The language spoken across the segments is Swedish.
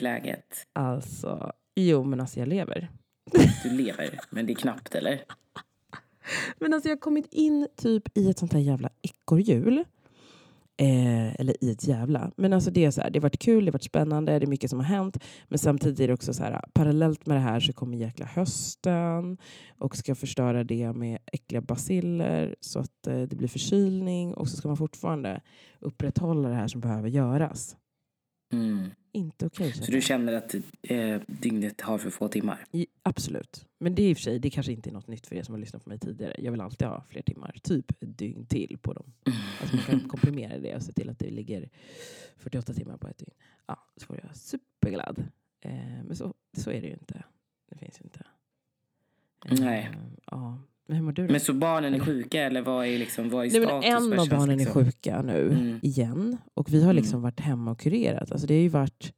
läget? Alltså, jo men alltså jag lever. Du lever, men det är knappt eller? Men alltså jag har kommit in typ i ett sånt här jävla ekorrhjul. Eh, eller i ett jävla. Men alltså det, är så här, det har varit kul, det har varit spännande, det är mycket som har hänt. Men samtidigt är det också så här, parallellt med det här så kommer jäkla hösten och ska förstöra det med äckliga basiller så att eh, det blir förkylning. Och så ska man fortfarande upprätthålla det här som behöver göras. Mm. Inte okej. Så du känner att eh, dygnet har för få timmar? I, absolut. Men det är i och för sig, det kanske inte är något nytt för er som har lyssnat på mig tidigare. Jag vill alltid ha fler timmar. Typ ett dygn till på dem. Alltså man kan komprimera det och se till att det ligger 48 timmar på ett dygn. Ja, så får jag superglad. Eh, men så, så är det ju inte. Det finns ju inte. Eh, Nej. Ja. Men hur mår du då? Men så barnen är sjuka eller vad är, liksom, vad är Nej, status? en av barnen liksom? är sjuka nu Mm. igen. Och vi har liksom Mm. varit hemma och kurerat. Alltså det har ju varit...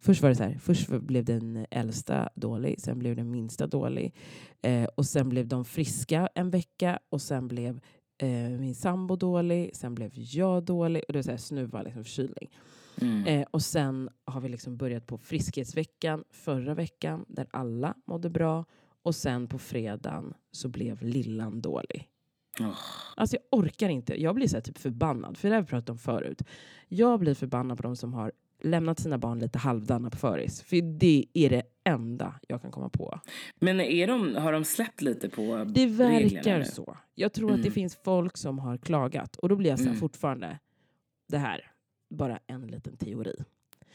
Först var det så här, först blev den äldsta dålig, sen blev den minsta dålig. Eh, och sen blev de friska en vecka och sen blev eh, min sambo dålig, sen blev jag dålig. Och det var så här snuva, liksom förkylning. Mm. Eh, och sen har vi liksom börjat på friskhetsveckan förra veckan där alla mådde bra. Och sen på fredagen så blev lillan dålig. Åh. Alltså jag orkar inte. Jag blir så typ förbannad. För det har vi pratat om förut. Jag blir förbannad på de som har lämnat sina barn lite halvdana på föris. För det är det enda jag kan komma på. Men är de, har de släppt lite på Det verkar så. Jag tror att det Mm. finns folk som har klagat. Och då blir jag så här Mm. fortfarande, det här, bara en liten teori.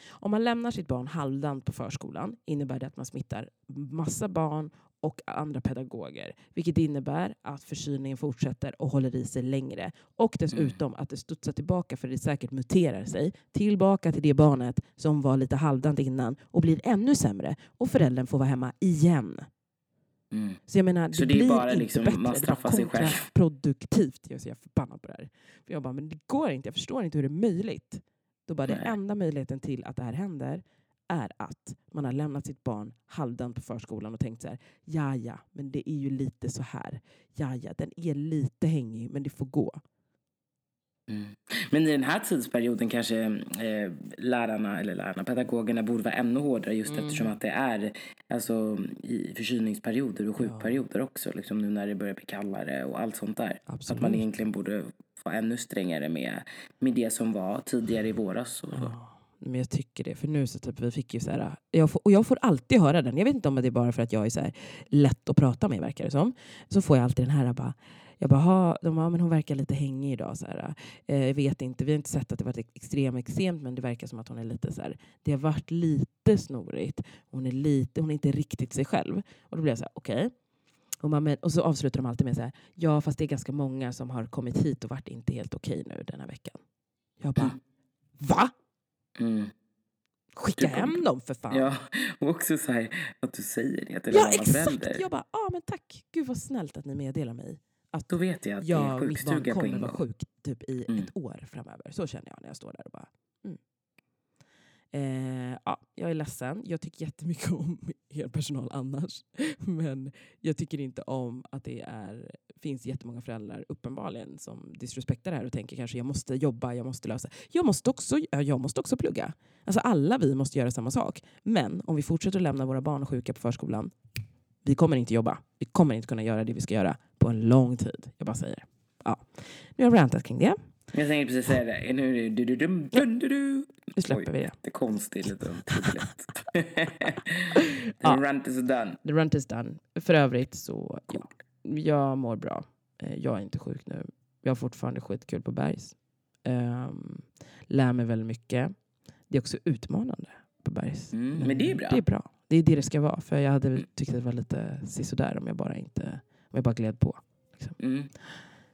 Om man lämnar sitt barn halvdant på förskolan innebär det att man smittar massa barn och andra pedagoger. Vilket innebär att förkylningen fortsätter och håller i sig längre. Och dessutom att det studsar tillbaka, för det säkert muterar sig, tillbaka till det barnet som var lite halvdant innan och blir ännu sämre. Och föräldern får vara hemma igen. Mm. Så jag menar, det, Så det är blir bara inte liksom- bättre. man straffar sig själv. kontraproduktivt. Jag är så förbannad på det här. För jag bara, men det går inte. Jag förstår inte hur det är möjligt. Då bara, det Nej. enda möjligheten till att det här händer är att man har lämnat sitt barn halvdant på förskolan och tänkt så här, ja ja, men det är ju lite så här. Ja ja, den är lite hängig, men det får gå. Mm. Men i den här tidsperioden kanske eh, lärarna, eller lärarna, pedagogerna borde vara ännu hårdare just Mm. eftersom att det är alltså, i förkylningsperioder och sjukperioder också. Liksom nu när det börjar bli kallare och allt sånt där. Absolut. att man egentligen borde vara ännu strängare med, med det som var tidigare i våras. Och så. Ja, men jag tycker det. För nu så typ, vi fick ju så här, jag får, och jag får alltid höra den. Jag vet inte om det är bara för att jag är så här lätt att prata med, verkar det som. Så får jag alltid den här bara, jag bara, de bara, men hon verkar lite hängig idag. Så här, eh, jag vet inte, vi har inte sett att det varit extremt extremt, men det verkar som att hon är lite så här, det har varit lite snorigt. Hon är lite, hon är inte riktigt sig själv. Och då blir jag så här, okej. Och, man, men- och så avslutar de alltid med så här, ja fast det är ganska många som har kommit hit och varit inte helt okej nu den här veckan. Jag bara, Mm. va? Mm. Skicka Du- hem dem för fan. Ja, och också så här att du säger det till Ja, annan exakt. Jag bara, ja men tack. Gud vad snällt att ni meddelar mig. Att Då vet jag att det jag, är mitt barn sjukstuga kommer vara sjuk typ i Mm. ett år framöver. Så känner jag när jag står där och bara. Eh, ja, jag är ledsen. Jag tycker jättemycket om er personal annars. Men jag tycker inte om att det är, finns jättemånga föräldrar uppenbarligen som disrespektar det här och tänker kanske jag måste jobba, jag måste lösa. Jag måste också, jag måste också plugga. Alltså alla vi måste göra samma sak. Men om vi fortsätter att lämna våra barn sjuka på förskolan, vi kommer inte jobba. Vi kommer inte kunna göra det vi ska göra på en lång tid. Jag bara säger. Ja. Nu har jag rantat kring det. Jag tänkte precis säga det. Nu du, du, du, du, du, du. Nu släpper Oj. vi det. Det är konstigt, lite trubbigt. Ja. The rant is done. The rant is done. För övrigt så, ja, jag mår bra. Eh, Jag är inte sjuk nu. Jag har fortfarande skitkul på Bergs. Um, lär mig väldigt mycket. Det är också utmanande på Bergs. Mm, men det är bra. Det är bra. Det är det det ska vara. För jag hade tyckt att det var lite sisådär om jag bara inte, om jag bara gled på. Liksom. Mm.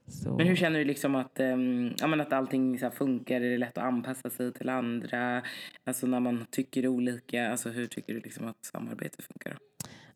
Så, Men hur känner du liksom att, um, ja, men att allting så här funkar? Är det lätt att anpassa sig till andra? Alltså när man tycker olika. Alltså hur tycker du liksom att samarbetet funkar?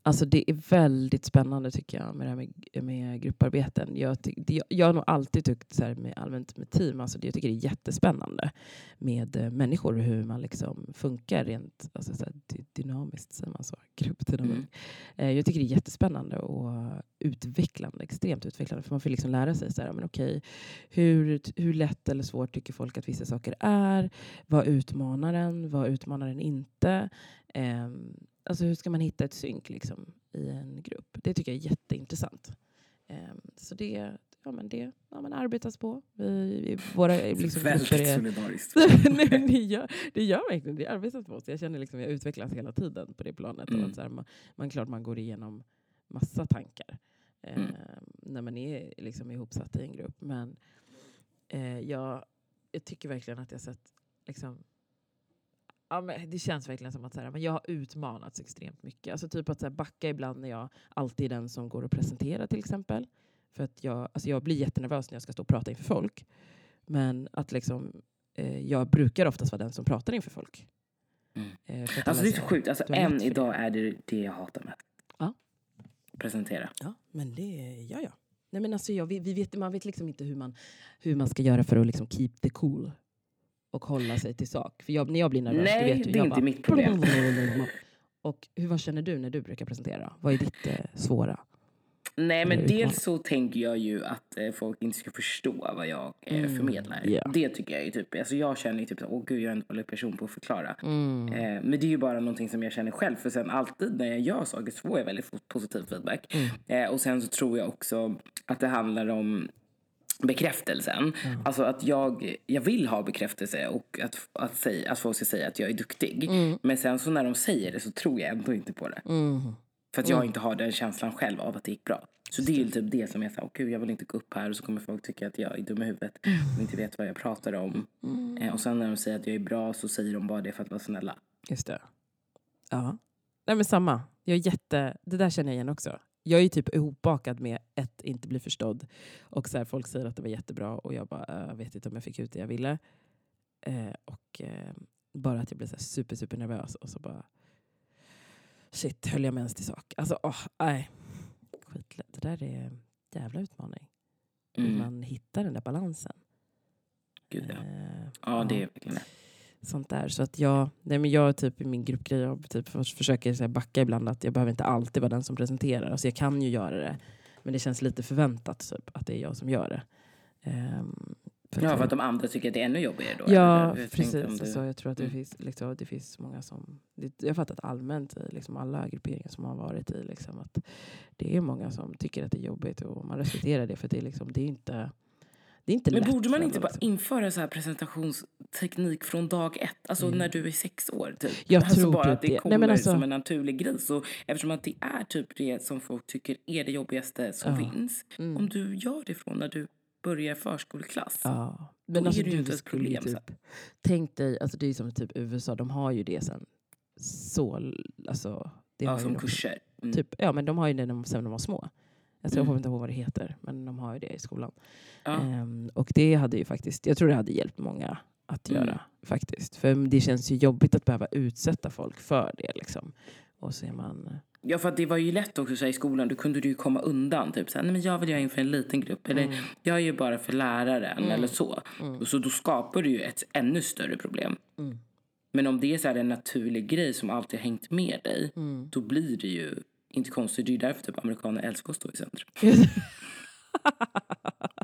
Alltså det är väldigt spännande tycker jag med det här med, med grupparbeten. Jag, det, jag har nog alltid tyckt så här med allmänt med team, alltså det, jag tycker det är jättespännande med eh, människor, hur man liksom funkar rent, alltså så här, dynamiskt, säger man så? Gruppdynamik. Mm. Eh, jag tycker det är jättespännande och utvecklande, extremt utvecklande. För man får liksom lära sig så här, men okej, hur, hur lätt eller svårt tycker folk att vissa saker är? Vad utmanar den? Vad utmanar den inte? Eh, alltså hur ska man hitta ett synk liksom, i en grupp? Det tycker jag är jätteintressant. Eh, så det, ja, men det ja, men arbetas på. Vi, i våra, liksom, Väldigt är- solidariskt. Nej, det, gör, det gör verkligen det. arbetas på. Så jag känner liksom jag utvecklas hela tiden på det planet. Mm. Och att så här, man, man, klart man går igenom massa tankar eh, Mm. när man är liksom ihopsatt i en grupp. Men eh, jag, jag tycker verkligen att jag sett liksom, Ja, men det känns verkligen som att så här, men jag har utmanats extremt mycket. Alltså typ att så här, backa ibland när jag alltid är den som går och presenterar till exempel. För att jag, alltså jag blir jättenervös när jag ska stå och prata inför folk. Men att liksom, eh, jag brukar oftast vara den som pratar inför folk. Mm. Eh, Alltså alla det är så sjukt. Alltså, än för det. idag är det det jag hatar mest. Ja. Presentera. Ja, men det gör jag. Nej, men alltså jag vi, vi vet, man vet liksom inte hur man, hur man ska göra för att liksom keep the cool. Och hålla sig till sak. För jag, när jag blir nervös, Nej, du vet ju, det är jag inte bara, mitt problem. Och hur, vad känner du när du brukar presentera? Vad är ditt eh, svåra? Nej, men dels så tänker jag ju att eh, folk inte ska förstå vad jag eh, Mm, förmedlar. ja. Det tycker jag är typ, alltså jag känner ju typ åh gud jag är en dålig person på att förklara. Mm. Eh, men det är ju bara någonting som jag känner själv. För sen alltid när jag gör saker så får jag väldigt positiv feedback. Mm. Eh, och sen så tror jag också att det handlar om bekräftelsen. Alltså att jag, jag vill ha bekräftelse och att, att, säga, att folk ska säga att jag är duktig. Mm. Men sen så när de säger det så tror jag ändå inte på det. Mm. För att jag inte har den känslan själv av att det gick bra. Så det är ju typ det som här, åh gud jag vill inte gå upp här och så kommer folk tycka att jag är dum i huvudet och inte vet vad jag pratar om. Eh, och sen när de säger att jag är bra så säger de bara det för att vara snälla. Just det. Ja. Nej, men samma. Jag är jätte, det där känner jag igen också. Jag är typ ihopbakad med ett, inte bli förstådd. Och så här, folk säger att det var jättebra och jag bara, "Äh, jag vet inte om jag fick ut det jag ville. Eh, och eh, bara att jag blir så här super, super nervös och så bara, shit, höll jag mig ens till sak? Alltså, åh, nej. Skit, det där är en jävla utmaning. Hur Mm. man hittar den där balansen. Gud ja. Eh, Ja det är verkligen det. Sånt där. Så att jag, nej men jag typ i min gruppgrej jag typ för- försöker så här backa ibland att jag behöver inte alltid vara den som presenterar. Alltså jag kan ju göra det. Men det känns lite förväntat typ, att det är jag som gör det. Ehm, för Ja för att de andra tycker att det är ännu jobbigare då. Ja, precis. du- Alltså, jag tror att det, Mm. finns, liksom, det finns många som... Det, jag har fattat allmänt i liksom, alla grupperingar som har varit i liksom, att det är många som tycker att det är jobbigt och man respekterar det för det är, liksom, det är inte, det är inte Men lätt borde man inte bara liksom. införa så här presentationsteknik från dag ett? Alltså Mm. när du är sex år typ. Jag alltså tror bara typ att det det. Nej, kommer men alltså- som en naturlig grej. Så eftersom att det är typ det som folk tycker är det jobbigaste som Ja. finns. Mm. Om du gör det från när du börjar förskoleklass. Ja. Då Men alltså, är det ju inte ett problem typ, Tänk dig, alltså det är som typ USA, de har ju det sen så... Alltså, det Ja, som de- kurser. Mm. Typ, ja, men de har ju det när de- sen när de var små. Alltså, Jag Mm. kommer inte ihåg vad det heter, men de har ju det i skolan. Ja. Ehm, och det hade ju faktiskt, jag tror det hade hjälpt många att Mm. göra faktiskt. För det känns ju jobbigt att behöva utsätta folk för det liksom. Och så man... Ja, för det var ju lätt också så här, i skolan. Då kunde du ju komma undan. Typ så här, nej men jag vill göra inför en liten grupp. Eller Mm. jag är ju bara för läraren. Eller så. Och så då skapar du ju ett ännu större problem. Mm. Men om det är så här en naturlig grej som alltid har hängt med dig. Mm. Då blir det ju inte konstigt. Det är ju därför typ amerikaner älskar att stå i centrum.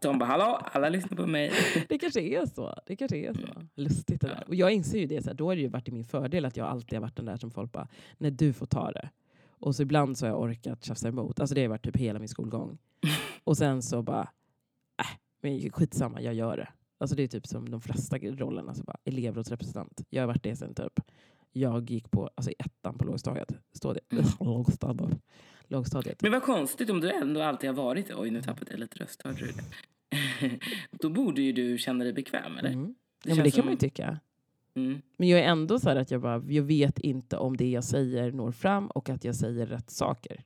De bara, hallå, alla lyssnar på mig. det kanske är så. Det kanske är så. Lustigt det där. Och jag inser ju det, så här, då har det ju varit i min fördel att jag alltid har varit den där som folk bara, nej du får ta det. Och så ibland så har jag orkat tjafsa emot. Alltså det har varit typ hela min skolgång. Och sen så bara, äh, men skitsamma, jag gör det. Alltså det är typ som de flesta rollerna, alltså bara elevrådsrepresentant. Jag har varit det sen typ, jag gick på, alltså ettan på lågstadiet. Stadiet. Mm. Lågstadiet. Lågstadiet. Men vad konstigt om du ändå alltid har varit. Oj, nu tappade jag lite röst. Hörde du det? Då borde ju du känna dig bekväm, eller? Mm. Det Ja, men det kan som- man ju tycka. Mm. Men jag är ändå så här att jag, bara, jag vet inte om det jag säger når fram och att jag säger rätt saker.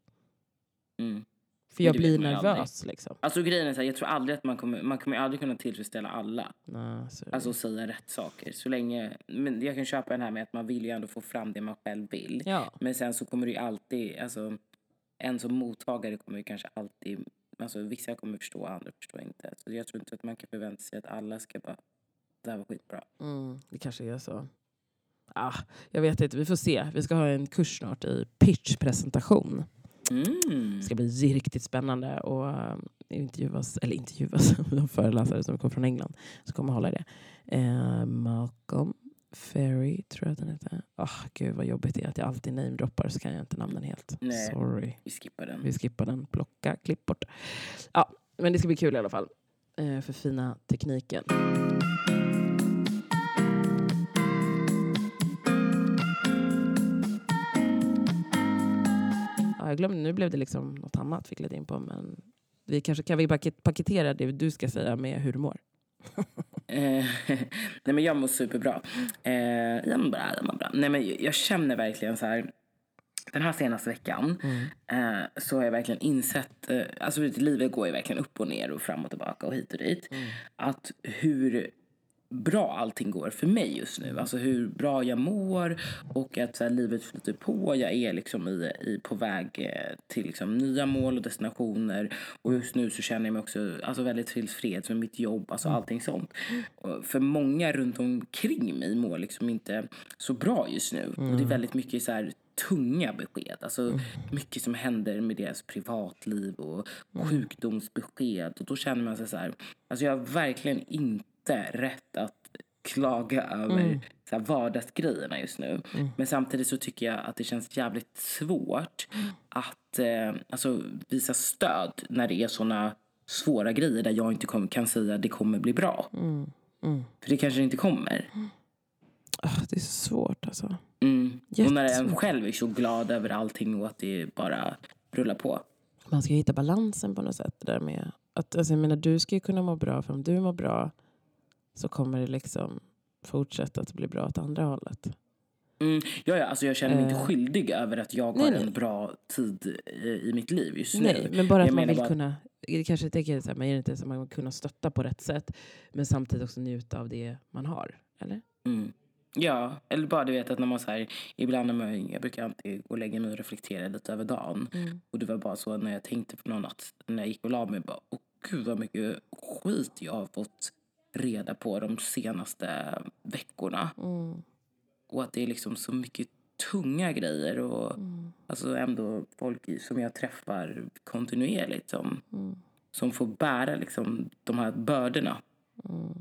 Mm. För jag blir nervös. Liksom. Alltså grejen är så här, jag tror aldrig att man kommer, man kommer aldrig kunna tillfredsställa alla. Det. Alltså säga rätt saker. Så länge, men jag kan köpa den här med att man vill ju ändå få fram det man själv vill. ja. Men sen så kommer det ju alltid, alltså en som mottagare kommer ju kanske alltid, alltså vissa kommer förstå, andra förstår inte. Så jag tror inte att man kan förvänta sig att alla ska bara, det här var skitbra. Mm, det kanske är så. ah, jag vet inte, vi får se. Vi ska ha en kurs snart i pitchpresentation. Mm. Det ska bli riktigt spännande och uh, intervjuas, eller intervjuas, har föreläsare som kommer från England som kommer hålla det. Uh, Malcolm Ferry tror jag att den heter. Oh, gud vad jobbigt det är att jag alltid namedroppar så kan jag inte namnen helt. Nej. Sorry. Vi skippar den. Vi skippar den. Plocka, klipp bort. Ja, men det ska bli kul i alla fall. Uh, för fina tekniken. Jag glömde, nu blev det liksom något annat vi gled in på. Men vi kanske kan vi paket, paketera det du ska säga med hur du mår. Eh, nej men jag mår superbra. Eh, jag mår bra, jag mår bra. Nej men jag känner verkligen så här. Den här senaste veckan Mm. eh, så har jag verkligen insett, eh, alltså livet går ju verkligen upp och ner och fram och tillbaka och hit och dit. Mm. Att hur bra allting går för mig just nu. Alltså hur bra jag mår och att så här, livet flyter på. Jag är liksom i, i, på väg eh, till liksom, nya mål och destinationer. Och just nu så känner jag mig också alltså, väldigt tillfreds med mitt jobb. Alltså allting sånt. Och för många runt omkring mig mår liksom inte så bra just nu. Och det är väldigt mycket så här tunga besked. Alltså mycket som händer med deras privatliv och sjukdomsbesked. Och då känner man sig så här, alltså jag har verkligen inte rätt att klaga över så här vardagsgrejerna just nu. Men samtidigt så tycker jag att det känns jävligt svårt att eh, alltså, visa stöd när det är såna svåra grejer där jag inte kom, kan säga att det kommer bli bra. För det kanske inte kommer. Ah, det är så svårt alltså. Mm. Och när en själv är så glad över allting och att det bara rullar på. Man ska hitta balansen på något sätt. Där med att, alltså, jag menar, du ska ju kunna må bra, för om du mår bra så kommer det liksom fortsätta att bli bra åt andra hållet. Mm. Ja, ja, alltså jag känner mig inte Eh. skyldig över att jag Nej, har nej. en bra tid i, i mitt liv just Nej, nu. men bara Jag att man vill bara- kunna... Det kanske tänker så här, man är inte så man vill kunna stötta på rätt sätt, men samtidigt också njuta av det man har. Eller? Mm. Ja, eller bara du vet att när man så här, ibland när man, jag brukar alltid gå och lägga mig och reflektera lite över dagen. Mm. Och det var bara så när jag tänkte på någon natt, när jag gick och la mig, bara, åh gud vad mycket skit jag har fått reda på de senaste veckorna. Mm. Och att det är liksom så mycket tunga grejer och Mm. alltså ändå folk som jag träffar kontinuerligt som, Mm. som får bära liksom de här bördorna. Mm.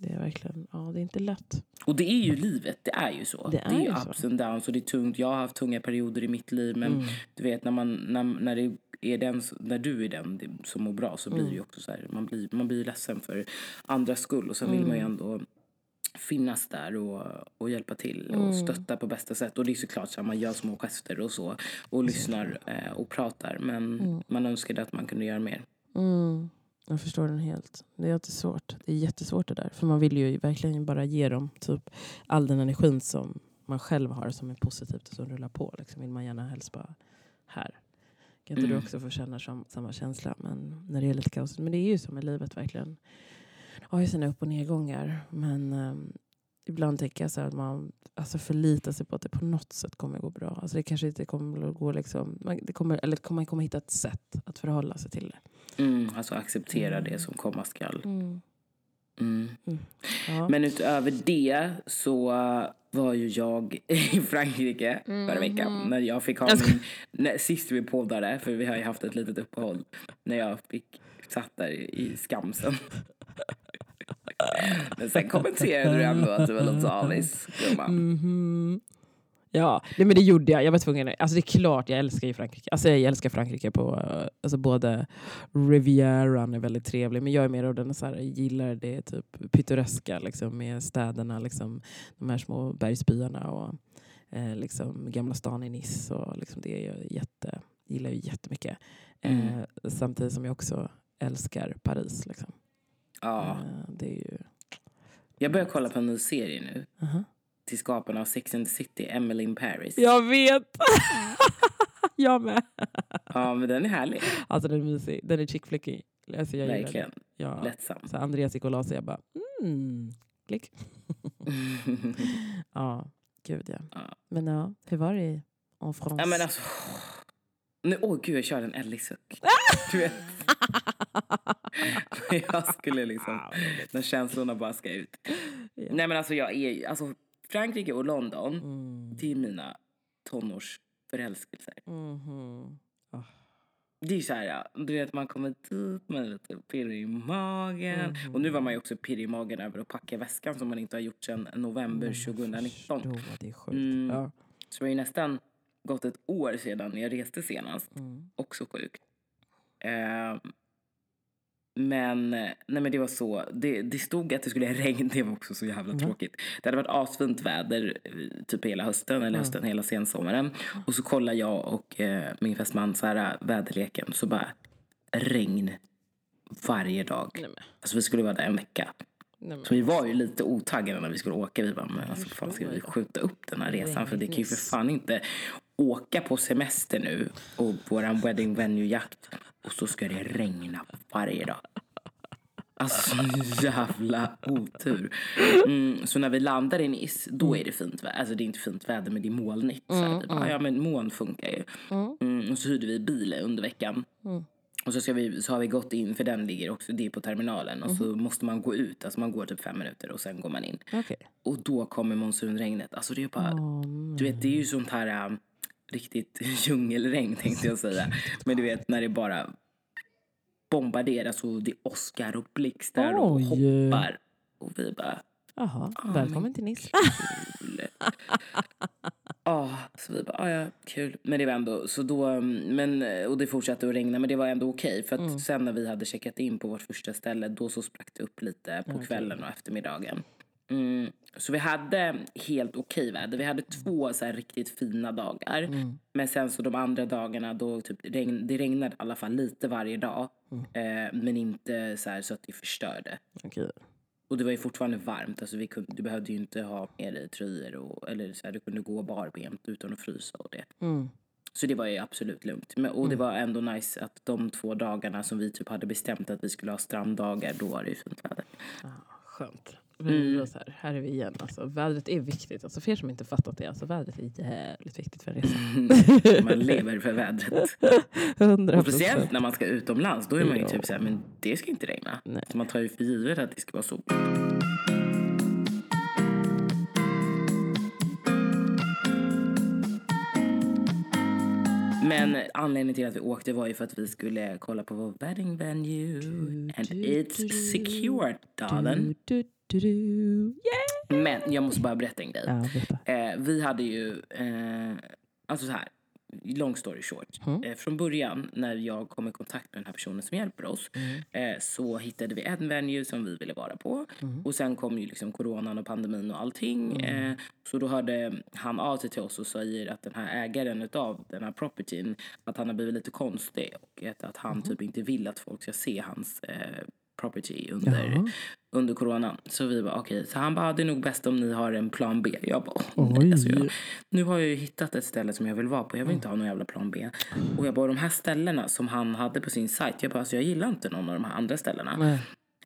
Det är verkligen, ja det är inte lätt. Och det är ju livet, det är ju så. Det är ju ju så. ups and downs och det är tungt. Jag har haft tunga perioder i mitt liv men Mm. du vet när, man, när, när, det är den, när du är den som mår bra så blir Mm. det också så här, man blir, man blir ledsen för andras skull och sen vill man Mm. ju ändå finnas där och, och hjälpa till och Mm. stötta på bästa sätt. Och det är såklart så här, man gör små gester och så och lyssnar eh, och pratar men Mm. man önskade att man kunde göra mer. Mm. Jag förstår den helt. Det är alltid svårt. Det är jättesvårt det där. För man vill ju verkligen bara ge dem typ all den energin som man själv har som är positivt och som rullar på. Liksom vill man gärna helst bara här. Kan inte du Mm. också få känna som, samma känsla? Men när det är lite kaos. Men det är ju så med livet verkligen. Har ju sina upp och nedgångar. Men ehm, ibland tänker jag så att man alltså förlitar sig på att det på något sätt kommer gå bra. Alltså det kanske inte kommer att gå liksom, man, det kommer, eller kommer man kommer hitta ett sätt att förhålla sig till det. Mm, alltså acceptera det som komma skall. Mm. Mm. Ja. Men utöver det så var ju jag i Frankrike förra veckan när jag fick ha Mm. Jag ska- min... När, sist vi poddade, för vi har ju haft ett litet uppehåll, när jag fick satt där i skamsen. Men sen kommenterade du ändå att du var lite avis, gumman. Mhm. Ja, nej, men det gjorde jag. Jag var tvungen. Alltså det är klart jag älskar ju Frankrike. Alltså jag älskar Frankrike på alltså både Rivieran är väldigt trevlig, men jag är mer av den så här, gillar det typ pittoreska liksom, med städerna, liksom, de här små bergsbyarna och eh, liksom, Gamla stan i Nice. Och, liksom, det är jag jätte, gillar jag jättemycket. Eh, Mm. samtidigt som jag också älskar Paris. Liksom. Ja. Eh, det är ju... Jag börjar kolla på en ny serie nu. Aha. Till skaparna av Sex and the City, Emily in Paris. Jag vet! jag med. Ja, men den är härlig. Alltså den är mysig. Den är chick flickig. Alltså, jag Verkligen. Ja. Lättsam. Så Andreas gick och la sig jag bara mm, klick. ja, gud ja. Ja. Men ja, hur var det i en France? Ja men alltså. Nu, åh gud jag körde en Ellie-suck. Du vet. jag skulle liksom, när känslorna bara ska ut. Ja. Nej men alltså jag är alltså Frankrike och London, Mm. det är mina tonårsförälskelser. Mhm. Ah. Det är så här, du vet man kommer dit med lite pirr i magen. Och nu var man ju också pirrig i magen över att packa väskan som man inte har gjort sedan november 2019. Förstå, det är sjukt. Mm. Ja. Så det har ju nästan gått ett år sedan jag reste senast. Mm. Också sjukt. Ehm, men, nej men det var så. Det, det stod att det skulle regna. Det var också så jävla Mm. tråkigt. Det hade varit asfint väder eh, typ hela hösten. Eller hösten, hela sensommaren. Och så kollar jag och eh, min fästman så här, äh, väderleken. Så bara regn varje dag. Nej, men, Alltså vi skulle vara där en vecka. nej, men. Så vi var ju lite otaggade när vi skulle åka. Vi bara, men alltså fan ska vi skjuta upp den här resan? För det kan ju för fan inte åka på semester nu och våran wedding venue-jakt och så ska det regna varje dag. Alltså så jävla otur. Mm, så när vi landar i Nice, då är det fint väder. Alltså det är inte fint väder men det är molnigt. Så här, vi bara, ja men moln funkar ju. Mm, och så hyrde vi bil under veckan. Och så, ska vi, så har vi gått in, för den ligger också, det är på terminalen. Och så måste man gå ut, alltså man går typ fem minuter och sen går man in. Okej. Och då kommer monsunregnet. Alltså det är bara, du vet det är ju sånt här um, riktigt djungelregn tänkte jag säga. Men du vet när det bara bombarderas och det åskar och blixtrar och Oj. hoppar. Och vi bara, Jaha, Ah, välkommen till Nice. Ja, så vi bara, ah, ja, kul. Men det var ändå, så då, um, men, och det fortsatte att regna, men det var ändå okej. För att sen när vi hade checkat in på vårt första ställe, då så sprack det upp lite på kvällen och eftermiddagen. Mm, så vi hade helt okej väder. Vi hade två så riktigt fina dagar. Men sen så de andra dagarna, då typ regn, det regnade i alla fall lite varje dag. Eh, men inte så, här så att det förstörde. Okej. Och det var ju fortfarande varmt. Alltså vi kunde, du behövde ju inte ha med dig tröjor. Och, eller så här, du kunde gå barbent utan att frysa och det. Mm. Så det var ju absolut lugnt. Men, och det var ändå nice att de två dagarna som vi typ hade bestämt att vi skulle ha stranddagar, då var det ju fint väder. Ah, skönt. Mm. Så här, här är vi igen. Alltså, vädret är viktigt. Alltså, för er som inte fattat det, alltså, vädret är jävligt viktigt för en resa. Man lever för vädret. 100 Och speciellt när man ska utomlands, då är man ju typ såhär, men det ska inte regna. Nej. Så man tar ju för givet att det ska vara sol. Men anledningen till att vi åkte var ju för att vi skulle kolla på vår wedding venue. And it's secured, darling. Du, du. Yeah! Men jag måste bara berätta en grej. Ja. Eh, vi hade ju, eh, alltså så här, long story short. Eh, från början när jag kom i kontakt med den här personen som hjälper oss eh, så hittade vi en venue som vi ville vara på. Och sen kom ju liksom coronan och pandemin och allting. Eh, så då hörde han av sig till oss och säger att den här ägaren av den här propertyn att han har blivit lite konstig och att, han typ inte vill att folk ska se hans eh, property under, Jaha. under coronan. Så vi bara okej, så han bara det är nog bäst om ni har en plan B. Jag bara nej, alltså jag, nu har jag ju hittat ett ställe som jag vill vara på. Jag vill inte ha någon jävla plan B. Och jag bara de här ställena som han hade på sin sajt. Jag bara alltså jag gillar inte någon av de här andra ställena. Nej.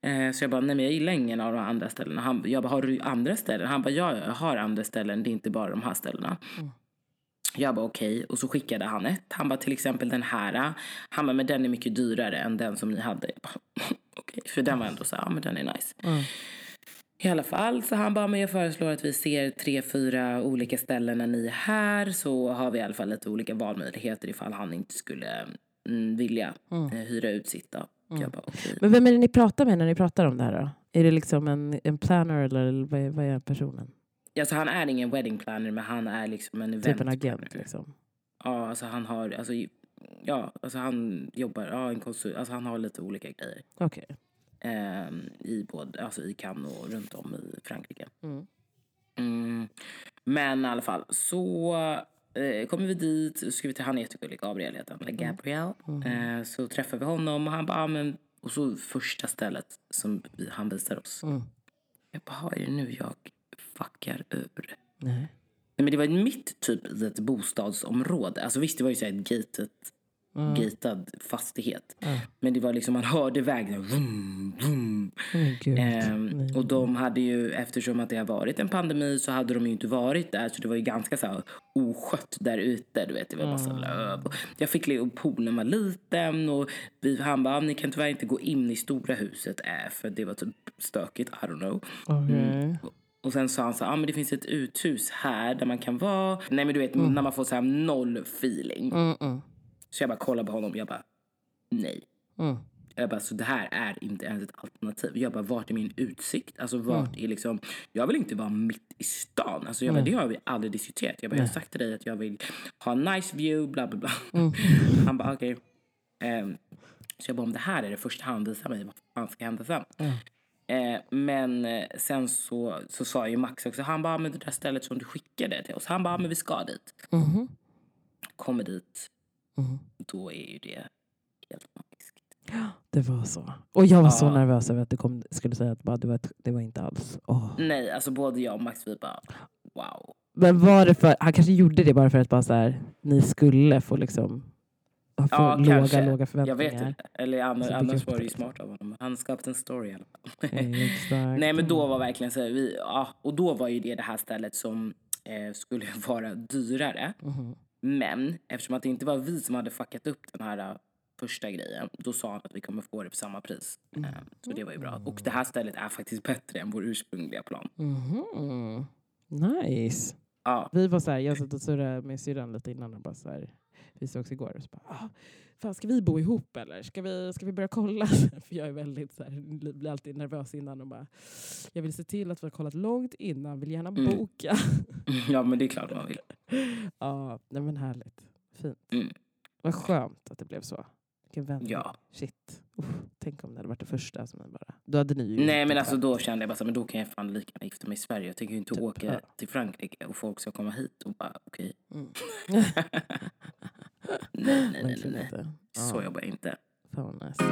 Eh, så jag bara nej men jag gillar ingen av de andra ställena. Han, jag bara har du andra ställen? Han bara ja jag har andra ställen. Det är inte bara de här ställena. Jag bara okej. Och så skickade han ett. Han bara till exempel den här. Han bara men den är mycket dyrare än den som ni hade. Jag bara, okej. För den var ändå så här, ja men den är nice. Mm. I alla fall, så han bara, men jag föreslår att vi ser tre, fyra olika ställen när ni är här. Så har vi i alla fall lite olika valmöjligheter ifall han inte skulle mm, vilja eh, hyra ut sitt. Då. Jag bara, okej. Men vem är det ni pratar med när ni pratar om det här? Då? Är det liksom en, en planner eller vad är, vad är personen? Alltså, han är ingen wedding planner, men han är liksom en event Typ en agent liksom? Ja, alltså han har, alltså, ja, alltså han jobbar, ja, en konsult, alltså han har lite olika grejer. Okej. Ehm, i, både, alltså i Cannes och runt om i Frankrike. Mm. Mm. Men i alla fall, så eh, kommer vi dit. Så ska vi till, han är jättegullig, Gabriel heter han, eller Gabriel. Eh, så träffar vi honom och han bara, ah, men... Och så första stället som vi, han visar oss. Mm. Jag bara, "Ah, är det nu jag fuckar ur? Nej. Nej, men det var mitt typ i ett bostadsområde. Alltså visst, det var ju så här ett gated, Mm. gatad fastighet. Men det var liksom, man hörde vägen. Vroom, vroom. Oh. Ehm, och de hade ju, eftersom att det har varit en pandemi så hade de ju inte varit där. Så det var ju ganska så här oskött där ute. Du vet, det var massa löv. Och Jag fick och poolen var liten. Och vi, han bara, ni kan tyvärr inte gå in i stora huset. Äh, för det var typ stökigt. I don't know. Okej. Och sen sa han så här, ah, men det finns ett uthus här där man kan vara. Nej men du vet när man får så här noll feeling. Mm, mm, Så jag bara kollar på honom jag bara nej. mm. Jag bara, så det här är inte ens ett alternativ. Jag bara, vart är min utsikt? Alltså vart är liksom, jag vill inte vara mitt i stan. Alltså jag bara, det har vi aldrig diskuterat. Jag bara, jag har sagt till dig att jag vill ha en nice view, bla bla bla. Han bara, okej. Ehm, så jag bara, om det här är det första han visar mig, vad fan ska hända sen? Eh, men eh, sen så, så sa ju Max också, han bara, men det där stället som du skickade till oss, han bara, men vi ska dit. Mhm. Kommer dit, Mhm. då är ju det helt magiskt. Det var så. Och jag var så Ja. nervös över att du kom, skulle säga att bara, det, var det var inte alls. Åh. Nej, alltså både jag och Max vi bara, wow. Men var det för, han kanske gjorde det bara för att bara så här, ni skulle få liksom Ja, låga, kanske. låga Jag förväntningar. vet inte. Eller annars, annars upp var det ju smart av honom. Han skapade en story i alla fall. Exakt. Nej men då var verkligen så här, vi, ja, och då var ju det det här stället som eh, skulle vara dyrare. Mhm. Men eftersom att det inte var vi som hade fuckat upp den här eh, första grejen, då sa han att vi kommer få det för samma pris. Eh, så det var ju bra. Och det här stället är faktiskt bättre än vår ursprungliga plan. Mhm. Nice. Ja, Vi var så här, jag satt och surrade med syrran lite innan och bara så här, vi sågs igår och så bara, ah, fan ska vi bo ihop eller? Ska vi, ska vi börja kolla? För jag är väldigt så här, blir alltid nervös innan och bara, jag vill se till att vi har kollat långt innan, vill gärna Mm. boka. ja men det är klart man vill. ja, nej men härligt. Fint. Mm. Vad skönt att det blev så. Vilken vändning. Ja. Shit. Uff, tänk om det hade varit det första som bara... Då hade ni ju Nej men alltså då kände jag bara så, men då kan jag fan lika gärna gifta mig i Sverige. Jag tänker ju inte Typ, åka ja. till Frankrike och folk ska komma hit och bara okej. Mm. nej, nej, nej, nej, nej. Så Ja, jobbar jag inte. Fan vad nice.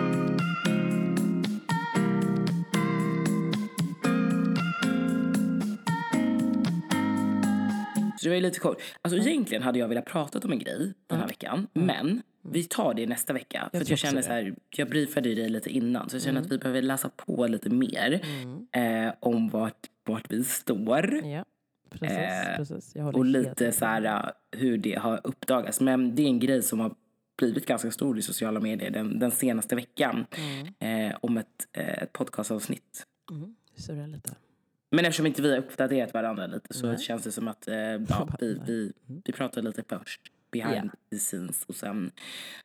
Så det var ju lite kort. Alltså egentligen hade jag velat prata om en grej den här veckan. Men vi tar det nästa vecka. För att tror jag känner så här, jag briefade dig lite innan. Så jag känner att vi behöver läsa på lite mer Mm. eh, om vart, vart vi står. Ja, precis. Eh, precis. Jag Och lite så här uh, hur det har uppdagats. Men det är en grej som har blivit ganska stor i sociala medier den, den senaste veckan. Mm. Eh, om ett, eh, ett podcastavsnitt. Mm. Surra lite. Men eftersom inte vi har uppdaterat varandra lite så Nej. känns det som att eh, ja, vi, vi, vi pratar lite först. Behind Ja. the scenes. Och sen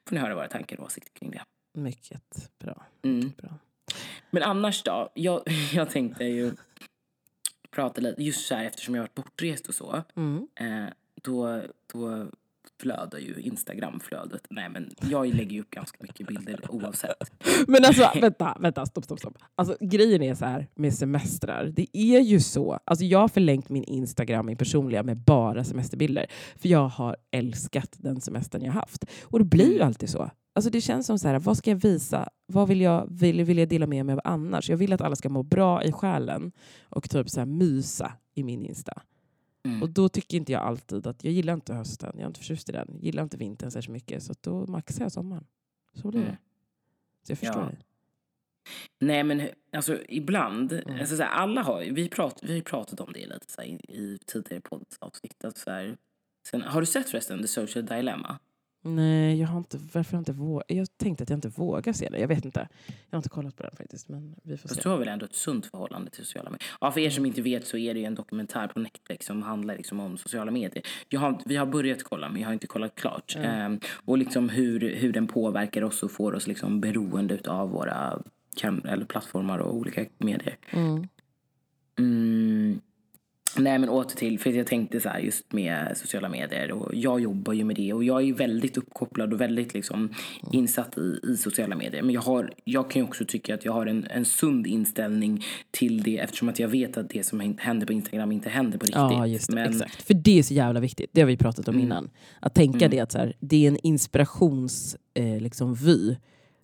får ni höra våra tankar och åsikter kring det. Mycket bra. Mm. bra. Men annars då? Jag, jag tänkte ju prata lite, just så här eftersom jag har varit bortrest och så. Mm. Eh, då, då flödar ju Instagramflödet. Nej men jag lägger ju upp ganska mycket bilder oavsett. Men alltså vänta, vänta, stopp, stopp, stopp. Alltså, grejen är så här med semestrar. Det är ju så. Alltså, jag har förlängt min Instagram, min personliga, med bara semesterbilder. För jag har älskat den semestern jag haft. Och det blir ju alltid så. Alltså, det känns som så här, vad ska jag visa? Vad vill jag, vill, vill jag dela med mig av annars? Jag vill att alla ska må bra i själen och typ så här mysa i min Insta. Mm. Och då tycker inte jag alltid att jag gillar inte hösten, jag är inte förtjust i den. Jag gillar inte vintern särskilt mycket, så då maxar jag sommaren. Så blir det. Mm. Så jag förstår Ja. dig. Nej men alltså ibland, Mm. alltså, så här, alla har vi, prat, vi har ju pratat om det lite så här, i, i tidigare poddavsnitt. Att, sen, har du sett förresten The Social Dilemma? Nej, jag har inte, varför har jag inte vågat? Jag tänkte att jag inte vågar se det. Jag vet inte. Jag har inte kollat på den faktiskt, men vi får Fast se. du har väl ändå ett sunt förhållande till sociala medier? Ja, för er som inte vet så är det ju en dokumentär på Netflix som handlar liksom om sociala medier. Jag har, vi har börjat kolla, men jag har inte kollat klart. Ehm, och liksom hur, hur den påverkar oss och får oss liksom beroende av våra kam- eller plattformar och olika medier. Mm. Mm. Nej men åter till, för jag tänkte så här just med sociala medier och jag jobbar ju med det och jag är väldigt uppkopplad och väldigt liksom insatt i, i sociala medier. Men jag, har, jag kan ju också tycka att jag har en, en sund inställning till det eftersom att jag vet att det som händer på Instagram inte händer på riktigt. Ja, just det. men, Exakt. För det är så jävla viktigt. Det har vi pratat om innan. Att tänka det att så här, det är en inspirationsvy. Eh, liksom, vy.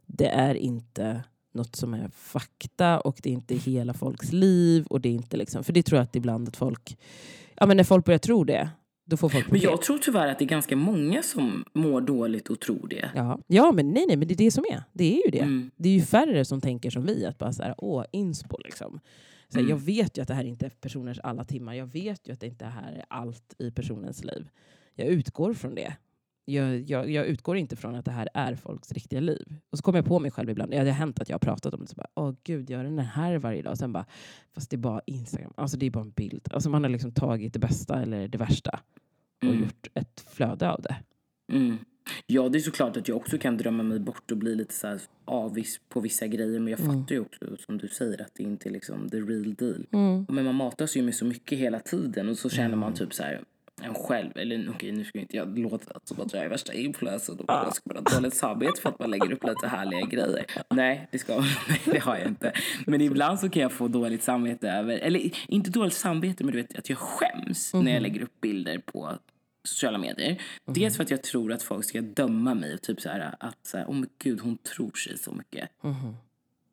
det är inte något som är fakta och det är inte hela folks liv. Och det är inte liksom, för det tror jag att ibland att folk... Ja, men när folk börjar tro det, då får folk Men problem. jag tror tyvärr att det är ganska många som mår dåligt och tror det. Ja. ja, men nej, nej, men det är det som är. Det är ju det. Mm. Det är ju färre som tänker som vi, att bara så här, åh, inspo liksom. Så här, Mm. Jag vet ju att det här inte är personers alla timmar. Jag vet ju att det inte här är allt i personens liv. Jag utgår från det. Jag, jag, jag utgår inte från att det här är folks riktiga liv. Och så kommer jag på mig själv ibland. Ja, det har hänt att jag har pratat om det. Så bara, Åh gud, gör den här varje dag? Och sen bara, fast det är bara Instagram. Alltså det är bara en bild. Alltså man har liksom tagit det bästa eller det värsta och Mm. gjort ett flöde av det. Mm. Ja, det är såklart att jag också kan drömma mig bort och bli lite så här avis på vissa grejer. Men jag Mm. fattar ju också, som du säger, att det inte är liksom the real deal. Mm. Men man matas ju med så mycket hela tiden och så känner man typ så här en själv, eller okej nu ska inte jag låta som att jag är värsta influencern och bara ska ha dåligt samvete för att man lägger upp lite härliga grejer. Nej, det ska nej, det har jag inte. Men ibland så kan jag få dåligt samvete över, eller inte dåligt samvete men du vet att jag skäms när jag lägger upp bilder på sociala medier. Dels för att jag tror att folk ska döma mig och typ så här att så här, oh men gud hon tror sig så mycket.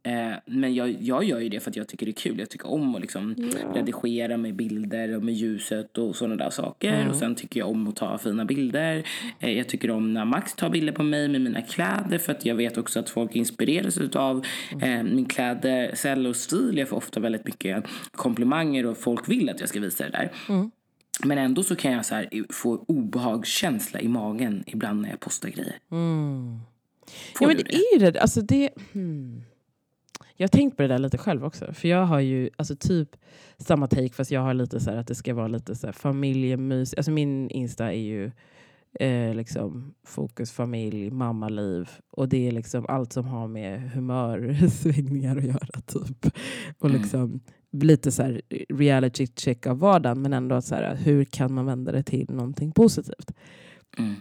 Eh, men jag, jag gör ju det för att jag tycker det är kul. Jag tycker om att liksom redigera med bilder och med ljuset och sådana där saker. Och sen tycker jag om att ta fina bilder. Eh, jag tycker om när Max tar bilder på mig med mina kläder för att jag vet också att folk inspireras av eh, min klädsel och stil. Jag får ofta väldigt mycket komplimanger och folk vill att jag ska visa det där. Men ändå så kan jag så här få obehagskänsla i magen ibland när jag postar grejer. Får Ja, men du det är ju det. Alltså det hmm. Jag har tänkt på det där lite själv också. För jag har ju alltså typ samma take fast jag har lite så här att det ska vara lite så här familjemys. Alltså min Insta är ju eh, liksom fokus familj, mammaliv. Och det är liksom allt som har med humörsvängningar att göra. typ. Och Mm. liksom lite så här reality check av vardagen men ändå så här, hur kan man vända det till någonting positivt. Mm.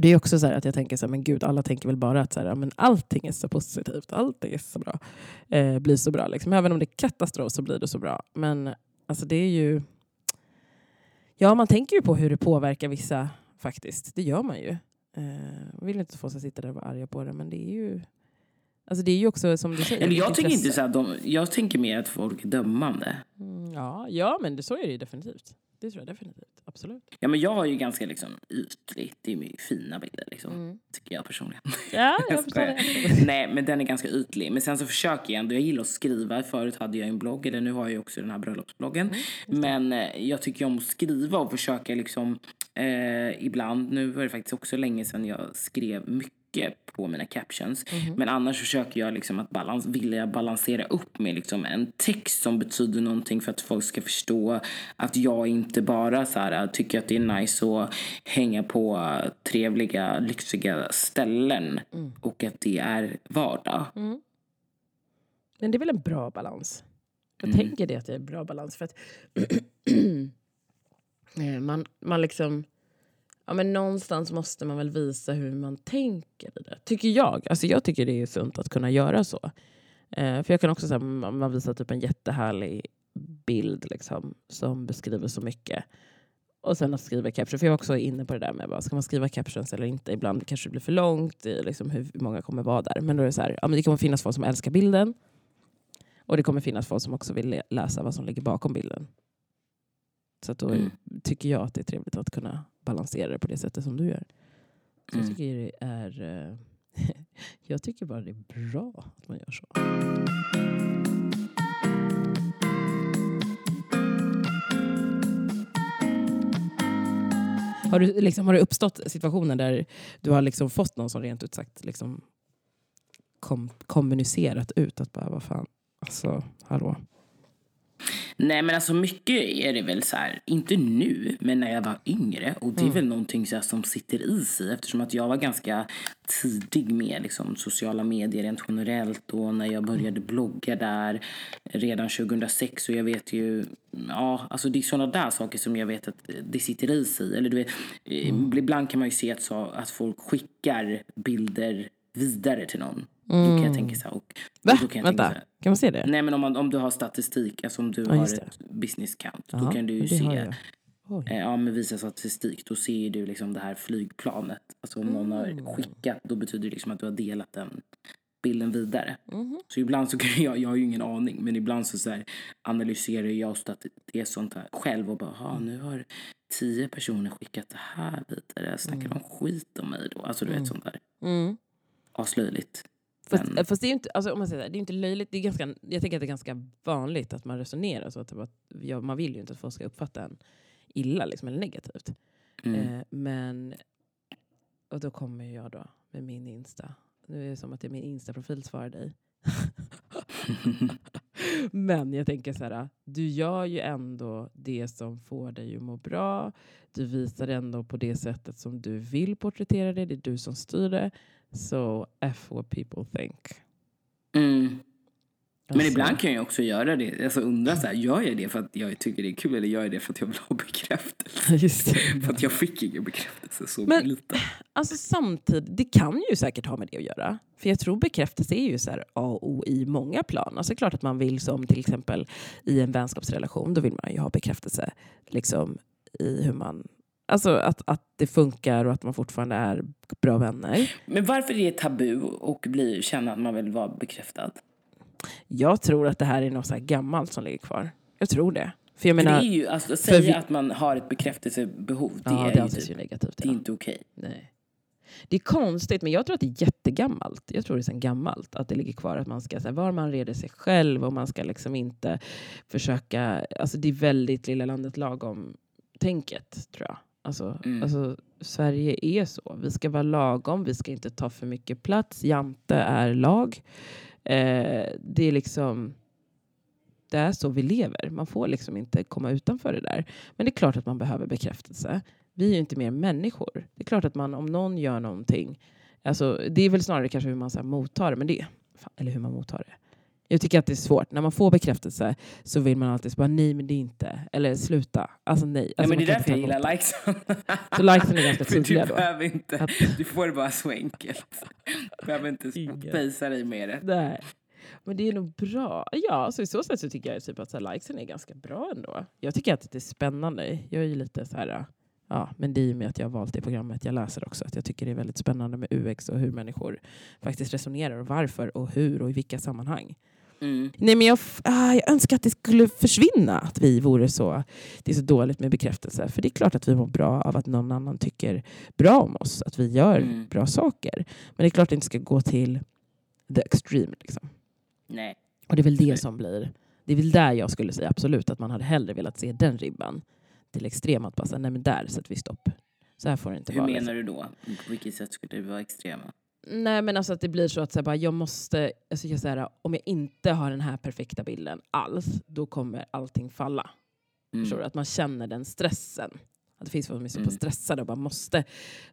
Det är också så här att jag tänker så här, men gud, alla tänker väl bara att så här, men allting är så positivt, allting är så bra. Eh, blir så bra. Liksom. Även om det är katastrof så blir det så bra. Men alltså det är ju... Ja, man tänker ju på hur det påverkar vissa faktiskt. Det gör man ju. Eh, vill inte få sig sitta där och vara arga på det, men det är ju... Alltså det är ju också som du säger. Eller jag tycker inte så de, jag tänker mer att folk är dömande. Mm, ja, ja, men det, så är det ju definitivt. Det tror jag definitivt. Absolut. Ja, men jag har ju ganska liksom ytligt. Det är ju fina bilder liksom. Mm. Tycker jag personligen. Ja, jag förstår det. Nej, men den är ganska ytlig. Men sen så försöker jag ändå. Jag gillar att skriva. Förut hade jag en blogg. Eller nu har jag ju också den här bröllopsbloggen. men eh, jag tycker om att skriva och försöka liksom eh, ibland. Nu var det faktiskt också länge sedan jag skrev mycket på mina captions. Men annars försöker jag liksom att balans, vilja balansera upp med liksom en text som betyder någonting för att folk ska förstå att jag inte bara så här, tycker att det är nice att hänga på trevliga, lyxiga ställen och att det är vardag. Men det är väl en bra balans? Jag Mm. tänker det att det är en bra balans. För att Eh, man, man liksom... Ja, men någonstans måste man väl visa hur man tänker i det. Tycker jag. Alltså jag tycker det är sunt att kunna göra så. Eh, för jag kan också säga man man visar typ en jättehärlig bild liksom, som beskriver så mycket. Och sen att skriva captions. För jag var också inne på det där med bara, ska man skriva captions eller inte. Ibland kanske det blir för långt. i Liksom hur många kommer vara där. Men då är det så här, ja, men det kommer finnas folk som älskar bilden. Och det kommer finnas folk som också vill lä- läsa vad som ligger bakom bilden. Så att då Mm. tycker jag att det är trevligt att kunna balansera det på det sättet som du gör. Så jag Mm. tycker det är... eh, jag tycker bara det är bra att man gör så. Har, du, liksom, har det uppstått situationer där du har liksom fått någon som rent ut sagt liksom kom, kommunicerat ut att bara vad fan, alltså hallå. Nej men alltså mycket är det väl så här, inte nu, men när jag var yngre. Och det är väl någonting så som sitter i sig eftersom att jag var ganska tidig med liksom, sociala medier rent generellt. Och när jag började blogga där redan 2006 och jag vet ju, ja alltså det är sådana där saker som jag vet att det sitter i sig. Eller du vet, eh, ibland kan man ju se att, så, att folk skickar bilder vidare till någon. Då kan jag tänka så här, och, Va? då kan jag tänka Vänta, så här, kan man se det? Nej men om, man, om du har statistik, alltså om du Ja, har ett business count, då Ja, kan du ju se, eh, ja men visa statistik, då ser du liksom det här flygplanet. Alltså om någon Mm. har skickat, då betyder det liksom att du har delat den bilden vidare. Mhm. Så ibland så kan jag, jag har ju ingen aning, men ibland så, så här, analyserar jag det sånt här själv och bara, nu har tio personer skickat det här vidare, snackar de skit om mig då? Alltså du vet sånt där. Mm. Aslöjligt. Fast, Men- fast det är ju inte, alltså, om man säger här, det är inte löjligt. Det är ganska, jag tänker att det är ganska vanligt att man resonerar så. Att det bara, ja, man vill ju inte att folk ska uppfatta en illa liksom, eller negativt. Mm. Eh, men och då kommer jag då med min Insta. Nu är det som att det är min Insta-profil svarar dig. Men jag tänker så här, du gör ju ändå det som får dig att må bra. Du visar ändå på det sättet som du vill porträttera det. Det är du som styr det. Så F what people think. Mm. Men Alltså, ibland kan jag också göra det. Alltså undra så här, gör jag det för att jag tycker det är kul eller gör jag det för att jag vill ha bekräftelse? Just. För att jag fick ingen bekräftelse så Men- lite. Alltså samtidigt, det kan ju säkert ha med det att göra. För jag tror bekräftelse är ju så här A och O i många plan. Alltså klart att man vill som till exempel i en vänskapsrelation, då vill man ju ha bekräftelse liksom, i hur man... Alltså att, att det funkar och att man fortfarande är bra vänner. Men varför är det tabu och bli, känna att man vill vara bekräftad? Jag tror att det här är något så gammalt som ligger kvar. Jag tror det. För jag För menar, det är ju, alltså, att säga vi- att man har ett bekräftelsebehov, det, ja, är, det ju anses typ, ju negativt. det är Ja. inte okej. Nej. Det är konstigt, men jag tror att det är jättegammalt. Jag tror det är sen gammalt att det ligger kvar att man ska så här, var man reder sig själv och man ska liksom inte försöka... Alltså det är väldigt lilla landet lagom tänket tror jag. Alltså, Mm. alltså, Sverige är så. Vi ska vara lagom, vi ska inte ta för mycket plats. Jante är lag. Eh, det är liksom... Det är så vi lever. Man får liksom inte komma utanför det där. Men det är klart att man behöver bekräftelse. Vi är ju inte mer människor. Det är klart att man, om någon gör någonting, alltså, det är väl snarare kanske hur man så här, mottar det, men det, fan, eller hur man mottar det. Jag tycker att det är svårt. När man får bekräftelse så vill man alltid bara nej men det är inte. Eller sluta. Alltså nej. Nej, Alltså, men det är därför jag gillar likesen. Så likesen är ganska du tydliga då. behöver inte, Att- du får det bara så enkelt. Du behöver inte spacea dig med det. Nej. Men det är nog bra. Ja, så i så sätt så tycker jag typ att så här, likesen är ganska bra ändå. Jag tycker att det är spännande. Jag är ju lite så här... Ja, men det är ju med att jag har valt det programmet jag läser också. Att jag tycker det är väldigt spännande med UX och hur människor faktiskt resonerar och varför och hur och i vilka sammanhang. Mm. Nej, men jag, ah, jag önskar att det skulle försvinna, att vi vore så. Det är så dåligt med bekräftelse. För det är klart att vi mår bra av att någon annan tycker bra om oss, att vi gör Mm. bra saker. Men det är klart att det inte ska gå till the extreme. Liksom. Nej. Och det är väl det som blir... Det är väl där jag skulle säga absolut att man hade hellre velat se den ribban till extrem. Att bara säga, nej men där sätter vi stopp. Så här får det inte Hur vara. menar du då? På vilket sätt skulle det vara extrema? Nej men alltså att det blir så att så här, bara, jag måste, alltså jag säger, om jag inte har den här perfekta bilden alls, då kommer allting falla. Mm. Förstår du? Att man känner den stressen. Att det finns folk som är så Mm. stressade och bara måste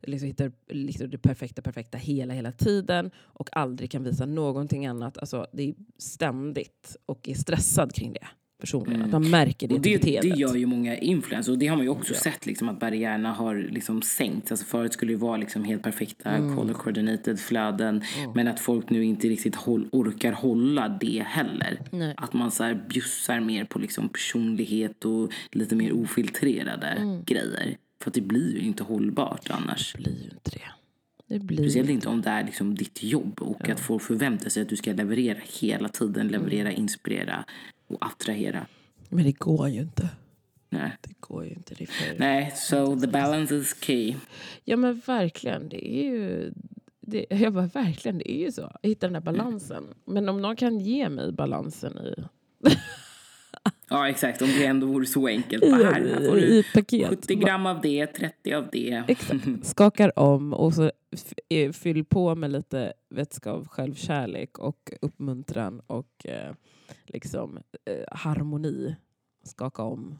liksom hitta liksom det perfekta, perfekta hela, hela tiden och aldrig kan visa någonting annat. Alltså, det är ständigt och är stressad kring det personligen. Mm. Att man märker det, Och det, i det beteendet. gör ju många influencers och det har man ju också Ja. sett liksom, att barriärerna har liksom sänkts. Alltså förut skulle det vara liksom helt perfekta Mm. color coordinated flöden men att folk nu inte riktigt håll, orkar hålla det heller. Nej. Att man så här bjussar mer på liksom personlighet och lite mer ofiltrerade Mm. grejer. För att det blir ju inte hållbart annars. Det blir ju inte det. Det blir Speciellt inte om det är liksom ditt jobb och att folk förväntar sig att du ska leverera hela tiden. Leverera, Mm. inspirera och attrahera. Men det går ju inte. Nej. Det går ju inte. Det för... Nej, so the balance is key. Ja men verkligen, det är ju... Det, jag bara, verkligen, det är ju så. Hitta den där balansen. Men om någon kan ge mig balansen i, Ja, exakt. Om det ändå vore så enkelt. Bara här, här får i, i du ett paket. 70 gram av det, 30 av det. Exakt. Skakar om och så eh, fyll på med lite vätska av självkärlek och uppmuntran och eh, liksom eh, harmoni. Skaka om.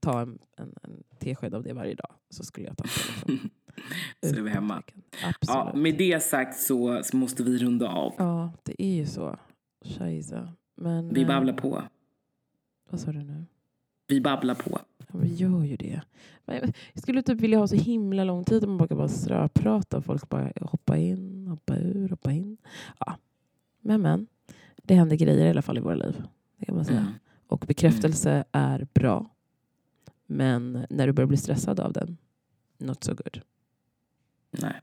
Ta en, en, en tesked av det varje dag. Så skulle jag ta det. Liksom. Så är vi hemma. Ja, Absolut. med det sagt så, så måste vi runda av. Ja, det är ju så. Scheisse. Men, Vi eh, babblar på. Vad sa du nu? Vi babblar på. Ja, vi gör ju det. Men jag skulle typ vilja ha så himla lång tid om man bara kan bara ströprata och folk bara hoppa in, hoppa ur, hoppa in. Ja. Men men, det händer grejer i alla fall i våra liv. Det kan man säga. Mm. Och bekräftelse är bra. Men när du börjar bli stressad av den, not so good. Nej.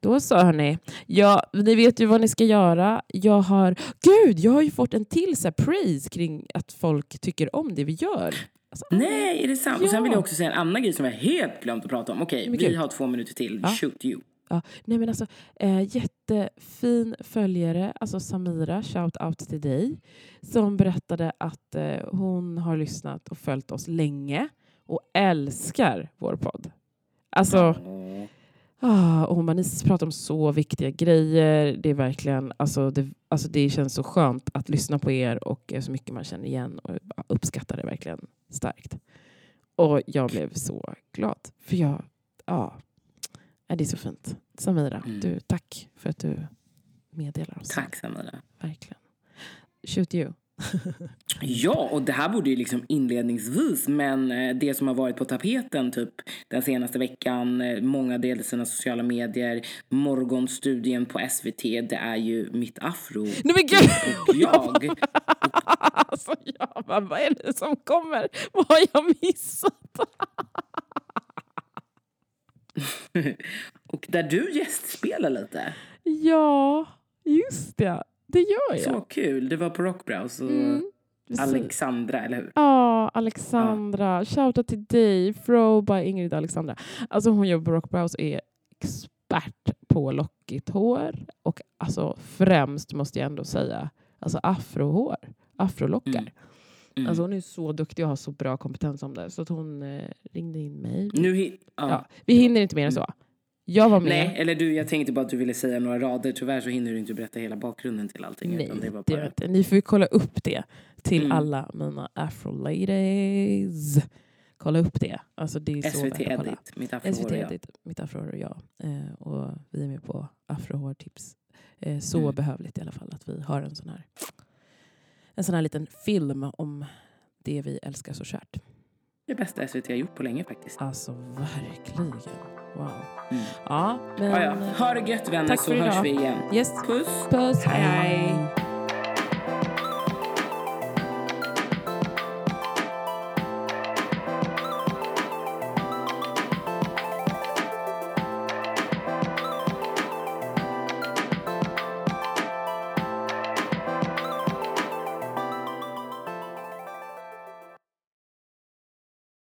Då så hörni. Ja, ni vet ju vad ni ska göra. Jag har, gud, jag har ju fått en till så praise kring att folk tycker om det vi gör. Alltså, Nej, är det sant? Och sen vill Ja. jag också säga en annan grej som jag helt glömt att prata om. Okej, Men vi har två minuter till. Ja. Shoot you. Ja, nej men alltså, eh, jättefin följare, alltså Samira, shout out till dig, som berättade att eh, hon har lyssnat och följt oss länge och älskar vår podd. Alltså, och hon bara, ni pratar om så viktiga grejer. Det är verkligen, alltså det, alltså det känns så skönt att lyssna på er och så mycket man känner igen och uppskattar det verkligen starkt. Och jag blev så glad. För jag, ja, det är så fint. Samira, mm. du, tack för att du meddelar oss. Tack Samira. Verkligen. Shoot you. Ja, och det här borde ju liksom inledningsvis, men eh, det som har varit på tapeten typ den senaste veckan, eh, många delar sina sociala medier, morgonstudien på SVT, det är ju mitt afro Nej, men gud. och jag. alltså, jag bara, vad är det som kommer? Vad har jag missat? och där du gästspelar lite. Ja, just det. Det gör jag. Så kul. Du var på Rockbrows och mm. Alexandra, eller hur? Ja, Alexandra. Ja. Shoutout till dig. Fro by Ingrid Alexandra. Alltså hon jobbar på Rockbrows och är expert på lockigt hår. Och alltså främst måste jag ändå säga alltså afrohår. Afrolockar. Mm. Mm. Alltså hon är så duktig och har så bra kompetens om det. Så att hon eh, ringde in mig. Nu ja. ja. vi hinner inte mer än så. Jag var med. Nej, eller du, jag tänkte bara att du ville säga några rader. Tyvärr så hinner du inte berätta hela bakgrunden till allting. Nej, det var bara... det Ni får ju kolla upp det till mm. alla mina afro-ladies. Kolla upp det. Alltså det är så SVT Edit, mitt afrohår SVT Edit, mitt afrohår och jag. Eh, och vi är med på afrohårtips. Eh, så mm. behövligt i alla fall att vi har en sån här en sån här liten film om det vi älskar så kärt. Det bästa SVT har gjort på länge faktiskt. Alltså verkligen. Wow. Mm. Ja, men... Ja, ja. Ha det gött vänner så hörs vi igen. Yes. Puss. Puss. hej. hej.